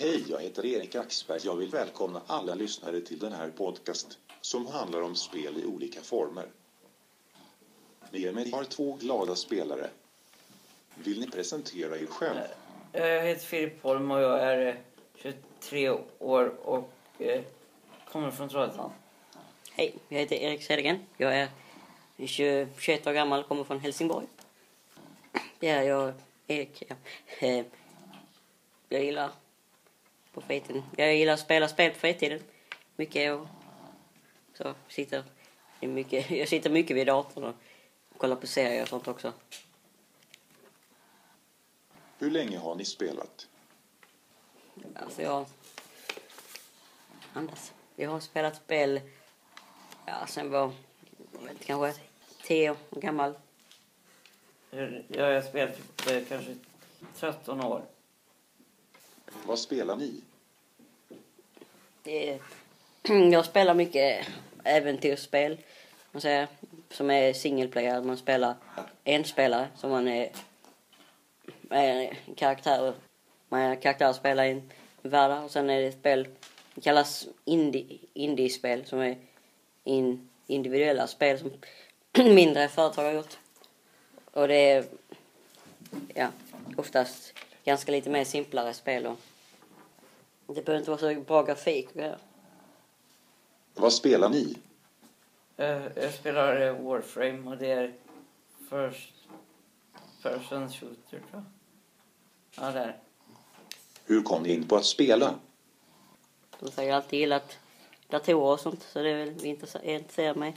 Hej, jag heter Erik Axberg. Jag vill välkomna alla lyssnare till den här podcast som handlar om spel i olika former. Med mig har två glada spelare. Vill ni presentera er själv? Jag heter Filip Holm och jag är eh, 23 år och eh, kommer från Trollhättan. Hej, jag heter Erik Cedergren. Jag är 20, 21 år gammal, kommer från Helsingborg. Ja, jag Erik, ja. Eh, Jag gillar på fritiden. Jag gillar att spela spel på fritiden. Mycket och så sitter mycket, jag sitter mycket vid datorn och kollar på serier och sånt också. Hur länge har ni spelat? Alltså jag... Andas. Jag har spelat spel ja, sen var jag vet, kanske tio år gammal. Jag har spelat eh, kanske 13 år. Vad spelar ni? Det jag spelar mycket äventyrsspel. Man säger, som är single player. Man spelar en spelare som man är, är en karaktär. Man är karaktär och spelar i en värld. Och sen är det ett spel det kallas indie, indie-spel som är in, individuella spel som mindre företag har gjort. Och det är ja, oftast ganska lite mer simplare spel. Och det behöver inte vara så bra grafik och grejer. Vad spelar ni? Eh, Jag spelar eh, Warframe och det är first person shooter tror jag. Ja, där. Hur kom ni in på att spela? De säger alltid gillat datorer och sånt, så det är väl intresse- intresserar mig.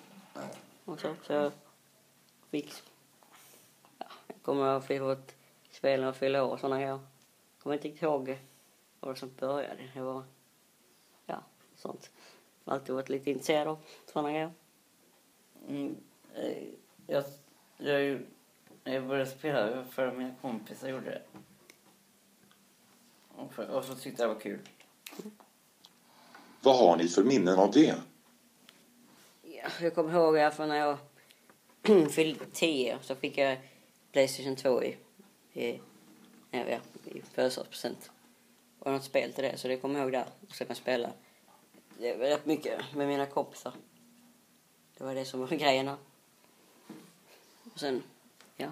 Och så, så jag fick... Ja, jag kommer ihåg att spela och fylla år och sådana grejer. Jag kommer inte riktigt ihåg vad det som började. Det var... Ja, sånt. Alltid varit lite intresserad av sådana grejer. Mm, eh, jag, jag, jag började spela för att mina kompisar gjorde det. Och, för, och så tyckte jag det var kul. Vad har ni för minnen av det? Ja, jag kommer ihåg att för när jag fyllde 10 så fick jag Playstation 2 i, i, ja, ja, i födelsedagspresent. Och något spel till det, så det kommer jag ihåg där. Och så kan jag spela det var rätt mycket med mina kompisar. Det var det som var grejerna. Och sen, ja,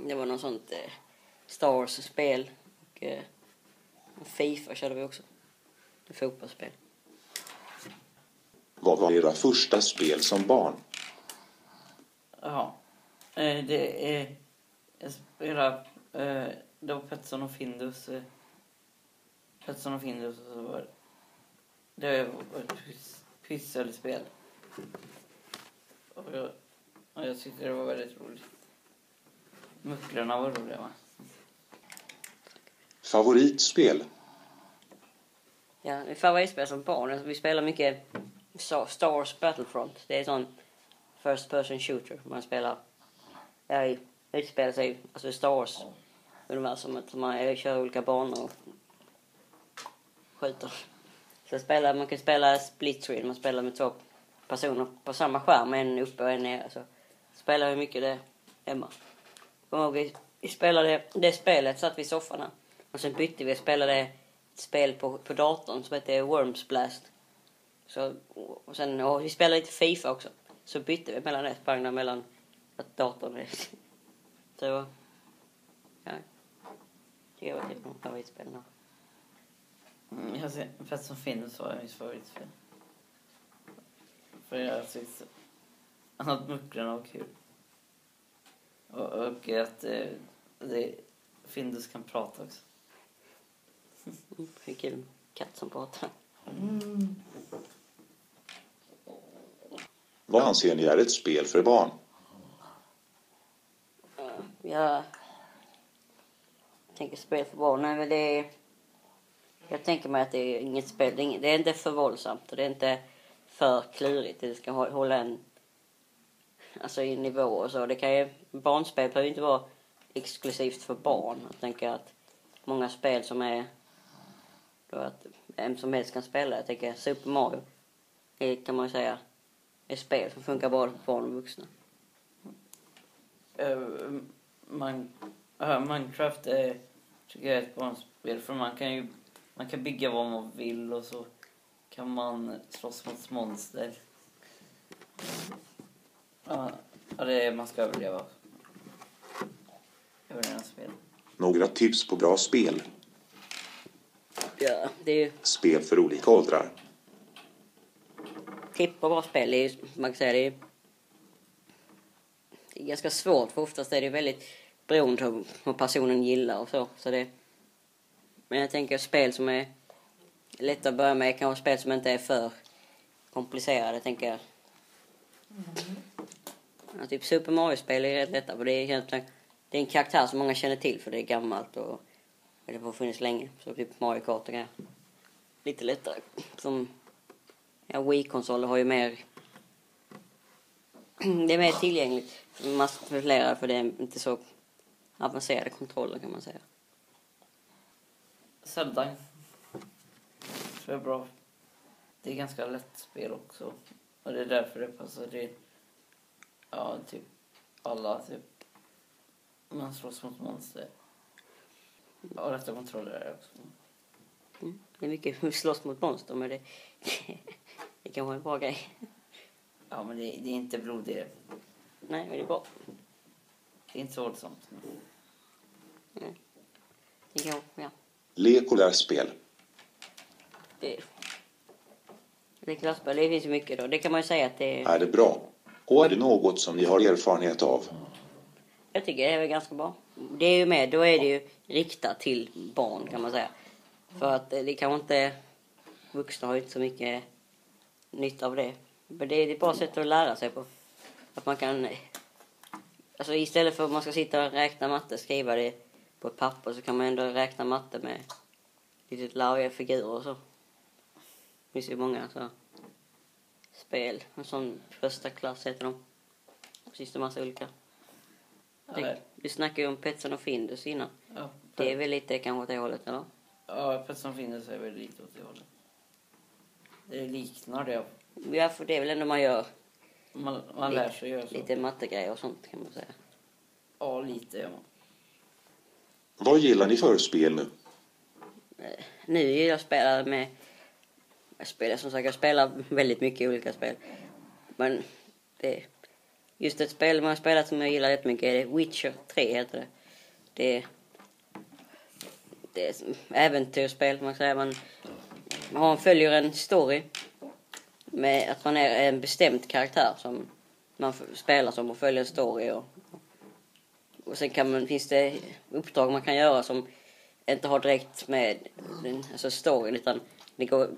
det var något sånt eh, Star Wars-spel. Och eh, Fifa körde vi också. Ett fotbollsspel. Vad var era första spel som barn? Jaha. Eh, det är... Spelar... Eh, det var Petson och Findus. Eh, Petson och Findus och så var det... Det var ett pys- pysselspel. Och jag, och jag tyckte det var väldigt roligt. Mucklorna var roliga va? Favoritspel? Ja, mitt favoritspel som barn, alltså, vi spelar mycket Star Wars Battlefront. Det är en sån first person shooter. Man spelar, ja, i- utspelar sig, alltså i Star Wars universumet. Man kör olika banor och skjuter. Så spelar, man kan spela split screen, man spelar med två personer på samma skärm, en uppe och en nere. Så spelar vi mycket det hemma. Kommer ihåg, vi, vi spelade det spelet, satt vi i soffan här. Och sen bytte vi och spelade ett spel på, på datorn som heter Worms Blast. Så, och sen, och vi spelade lite Fifa också. Så bytte vi mellan det, sprang mellan att datorn. Så det var... Ja. Det var typ mitt favoritspel då. Mm, jag ser, Petson och Findus var mitt favoritspel. För jag tyckte att mucklorna var kul. Och, och att eh, det, Findus kan prata också. Mm, det är kul katt som pratar. Vad anser ni är ett spel för barn? Jag tänker spel för barn. Nej, men det är... Jag tänker mig att det är inget spel. Det är, inget, det är inte för våldsamt och det är inte för klurigt. Det ska hålla en... Alltså i nivå och så. Det kan ju... Barnspel behöver ju inte vara exklusivt för barn. Jag tänker att många spel som är... Då att vem som helst kan spela. Jag tänker Super Mario. Det kan man ju säga är spel som funkar både för barn och vuxna. Eh, man, eh, Minecraft är, tycker jag är ett bra spel för man kan ju man kan bygga vad man vill och så kan man slåss mot monster. Ja, det är, man ska överleva. Överleva spel. Några tips på bra spel. Ja, det är ju Spel för olika åldrar. tipp på bra spel. Är ju, man kan säga det är ganska svårt för oftast är det väldigt beroende av vad personen gillar och så. så det, men jag tänker spel som är lätta att börja med, kanske spel som inte är för komplicerade, tänker jag. Ja, typ Super Mario-spel är rätt lätta, för det är, helt- det är en karaktär som många känner till för det är gammalt och, och det har funnits länge. Så typ Mario Kart och grejer. Lite lättare. Som Ja, Wii-konsoler har ju mer... Det är mer tillgängligt. Man fler för det är inte så avancerade kontroller kan man säga. Zelda. Jag är bra. Det är ganska lätt spel också. Och det är därför det passar till ja, typ alla typ. Man slåss mot monster. Och rätta kontroller är det också. Mm. Det är mycket slåss mot monster men det, det kan vara en bra grej. Ja, men det, det är inte blodigare. Nej, men det är bra. Det är inte så våldsamt. Det kan, ja. Lek och lär spel. Det, det är klasspel. Det finns ju mycket då. Det kan man ju säga att det är... Är det bra? Och är det något som ni har erfarenhet av? Jag tycker det är väl ganska bra. Det är ju med, då är det ju riktat till barn kan man säga. För att det kanske inte, vuxna har ju inte så mycket nytta av det. Men det är ett bra sätt att lära sig på. Att man kan, alltså istället för att man ska sitta och räkna matte, skriva det på ett papper så kan man ändå räkna matte med lite larviga figurer och så. Det finns ju många så spel. En sån första klass heter de. Och finns det massa olika. Ja, vi snackade ju om Petson och Findus innan. ja, Det är väl lite kanske åt det hållet, eller? ja Petson Findus är väl lite åt det hållet. Det liknar det. Ja, för det är väl ändå man gör Man, man Lite- lär sig göra så. lite mattegrejer och sånt kan man säga. Ja, lite gör man. Vad gillar ni för spel nu? Nu är jag spelar med... Jag spelar som sagt, jag spelar väldigt mycket olika spel. Men det... Just ett spel man har spelat som jag gillar jättemycket är Witcher 3 heter det. Det är... Det är ett äventyrsspel man säger. Man, man har, följer en story. Med att man är en bestämd karaktär som man spelar som och följer en story och och sen kan man, finns det uppdrag man kan göra som inte har direkt med den, alltså storyn utan det går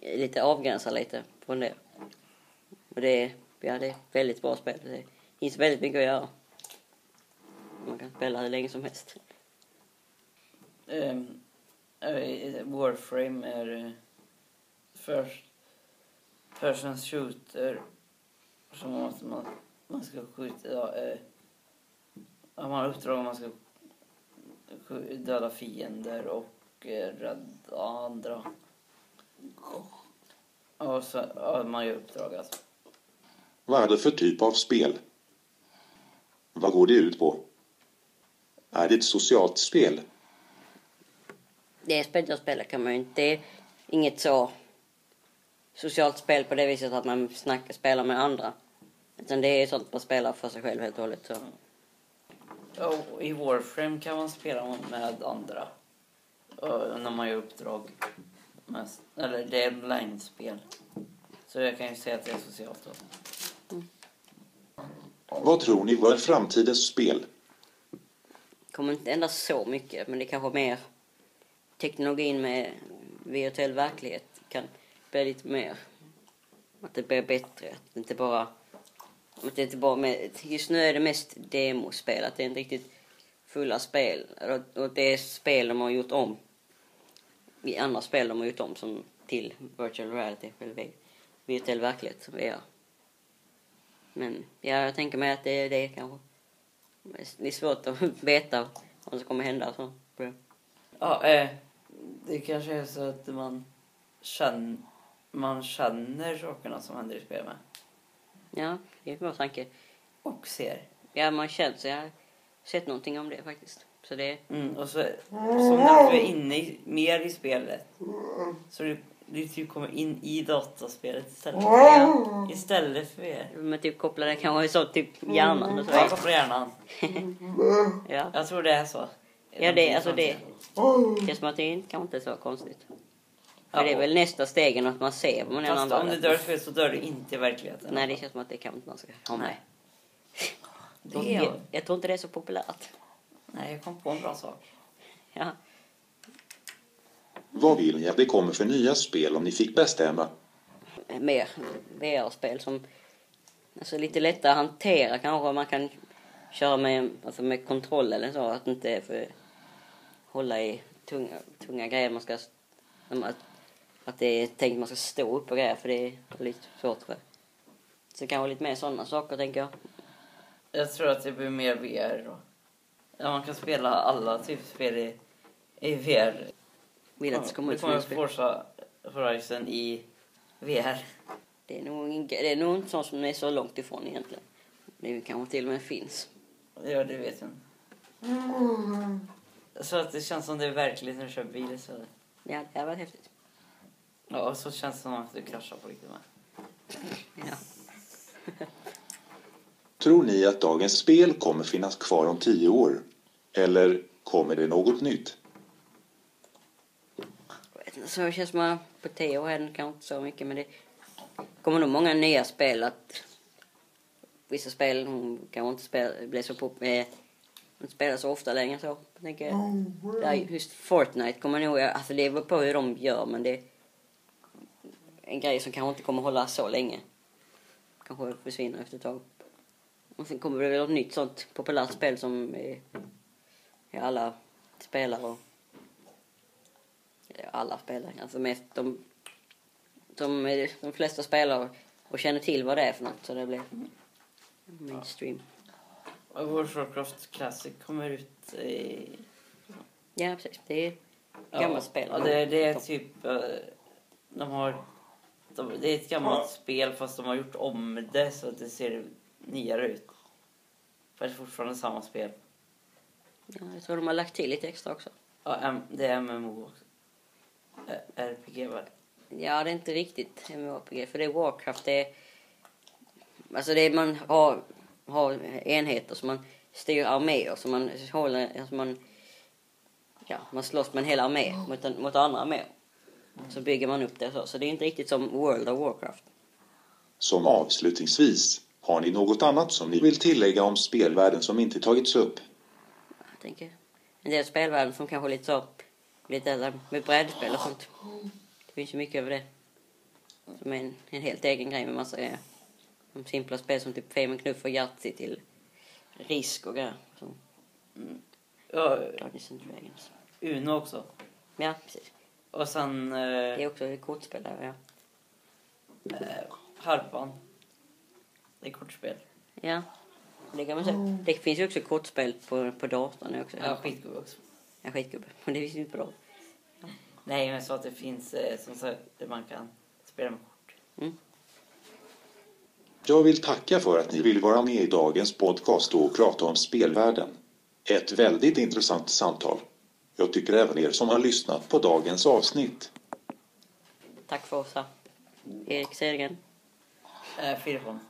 lite avgränsar lite från det. Och det är, ja, det är väldigt bra spel. Det finns väldigt mycket att göra. Man kan spela hur länge som helst. Ehm, eh, Warframe är eh, först person shooter som måste man, man ska skjuta, ja, eh, man har uppdrag om man ska döda fiender och eh, rädda andra. Och så, ja, man gör uppdrag alltså. Vad är det för typ av spel? Vad går det ut på? Är det ett socialt spel? Det spelet jag spelar kan man ju inte, inget så socialt spel på det viset att man snackar, spelar med andra. Utan det är sånt man spelar för sig själv helt och hållet. Så. Ja, och I Warframe kan man spela med andra. Och när man gör uppdrag. Mest, eller det är online-spel. Så jag kan ju säga att det är socialt då. Vad tror ni var framtidens spel? kommer inte ändras så mycket, men det kanske mer teknologin med virtuell verklighet kan blir lite mer, att det blir bättre. Att det inte bara, att det inte bara med, just nu är det mest demospel, att det är inte riktigt fulla spel. Och- det är spel de har gjort om. I andra spel de har gjort om som till virtual reality, eller virtuell verklighet, VR. Men ja, jag tänker mig att det är det kanske. Det är svårt att veta vad som kommer hända. Så. Ja, eh, det kanske är så att man känner, man känner sakerna som händer i spelet med. Ja, det är en bra tanke. Och ser. Ja, man känner så jag har sett någonting om det faktiskt. Så det, Mm, och så, så när du är inne i, mer i spelet så du, du typ kommer in i dataspelet istället. Istället för VR. men typ kopplade kanske så typ hjärnan och så. Jag kopplar hjärnan. Ja, Jag tror det är så. ja det, alltså det känns som att det inte- kanske inte är så konstigt. För Ja, det är väl nästa stegen att man ser vad man är Fast annan om du dör spelet så dör du inte i verkligheten. Nej, det känns som att det inte man ska ha med. Det är Jag, jag tror inte det är så populärt. Nej, jag kom på en bra sak. Ja. Vad vill ni att det kommer för nya spel om ni fick bestämma? mer VR-spel som alltså lite lättare att hantera kanske. Man kan köra med, alltså med kontroll eller så. Att inte för hålla i tunga, tunga grejer. Man ska, att, att det är tänkt att man ska stå upp och grejer för det är lite svårt för. Så kanske lite mer sådana saker tänker jag. Jag tror att det blir mer VR då. Ja, man kan spela alla typ spel i, i VR. Vill att det ska komma ut spel. Forza Horizon i VR. Det är nog, ing- det är nog inte sånt som är så långt ifrån egentligen. Det kanske till och med finns. Ja, det vet jag inte. Så att det känns som det är verkligt när du kör bil istället. Ja, det hade varit häftigt. Ja, och så känns det som att du kraschar på riktigt med. Ja. Tror ni att dagens spel kommer finnas kvar om tio år? Eller kommer det något nytt? Så det känns som att på tio år är det kanske inte så mycket men det kommer nog många nya spel att vissa spel kanske inte spel, blir så pop, eh, inte spelar så ofta längre så. Jag tänker, där just Fortnite kommer nog, alltså det beror på hur de gör men det en grej som kanske inte kommer hålla så länge. Kanske försvinner efter ett tag. Och sen kommer det väl ett nytt sånt populärt spel som eh, ja, alla spelar och Ja, alla spelar. Alltså mest de, de, de flesta spelar och känner till vad det är för något så det blir mainstream. Och World of Warcraft Classic kommer ut i... Ja, precis. Det är gammalt ja, spel. Ja, det, det är typ... eh, De har... De, det är ett gammalt spel fast de har gjort om det så att det ser nyare ut. Det är fortfarande samma spel. Ja, jag tror de har lagt till lite extra också. Ja, det är MMO också. RPG väl? Ja, det är inte riktigt MMORPG för det är Warcraft. Det är, alltså det är, man har, har enheter som man styr arméer som man håller, alltså man, ja, man slåss med en hel armé mot, en, mot andra arméer. Så bygger man upp det så. Så det är inte riktigt som World of Warcraft. Som avslutningsvis, har ni något annat som ni vill tillägga om spelvärlden som inte tagits upp? Jag tänker en del spelvärlden som kanske är lite så, lite där med brädspel och sånt. Det finns ju mycket över det. Som är en, en helt egen grej med massa grejer. De simpla spel som typ Fame Knuff och Yatzy till Risk och grejer. Som Ja, Dungeons and Dragons. Uno också. Ja, precis. Och sen Det är eh, också kortspel där, ja. eh, Harpan. Det är kortspel. Ja. Det kan man säga. Det finns ju också kortspel på, på datorn också. Ja, skitgubbe också. Ja, skitgubbe. Men det finns ju inte på datorn. Nej, men så att det finns eh, som sagt där man kan spela med kort. Jag vill tacka för att ni vill vara med i dagens podcast och prata om spelvärlden. Ett väldigt intressant samtal. Jag tycker även er som har lyssnat på dagens avsnitt. Tack för oss. Erik Cedergren. Eh, Filipon.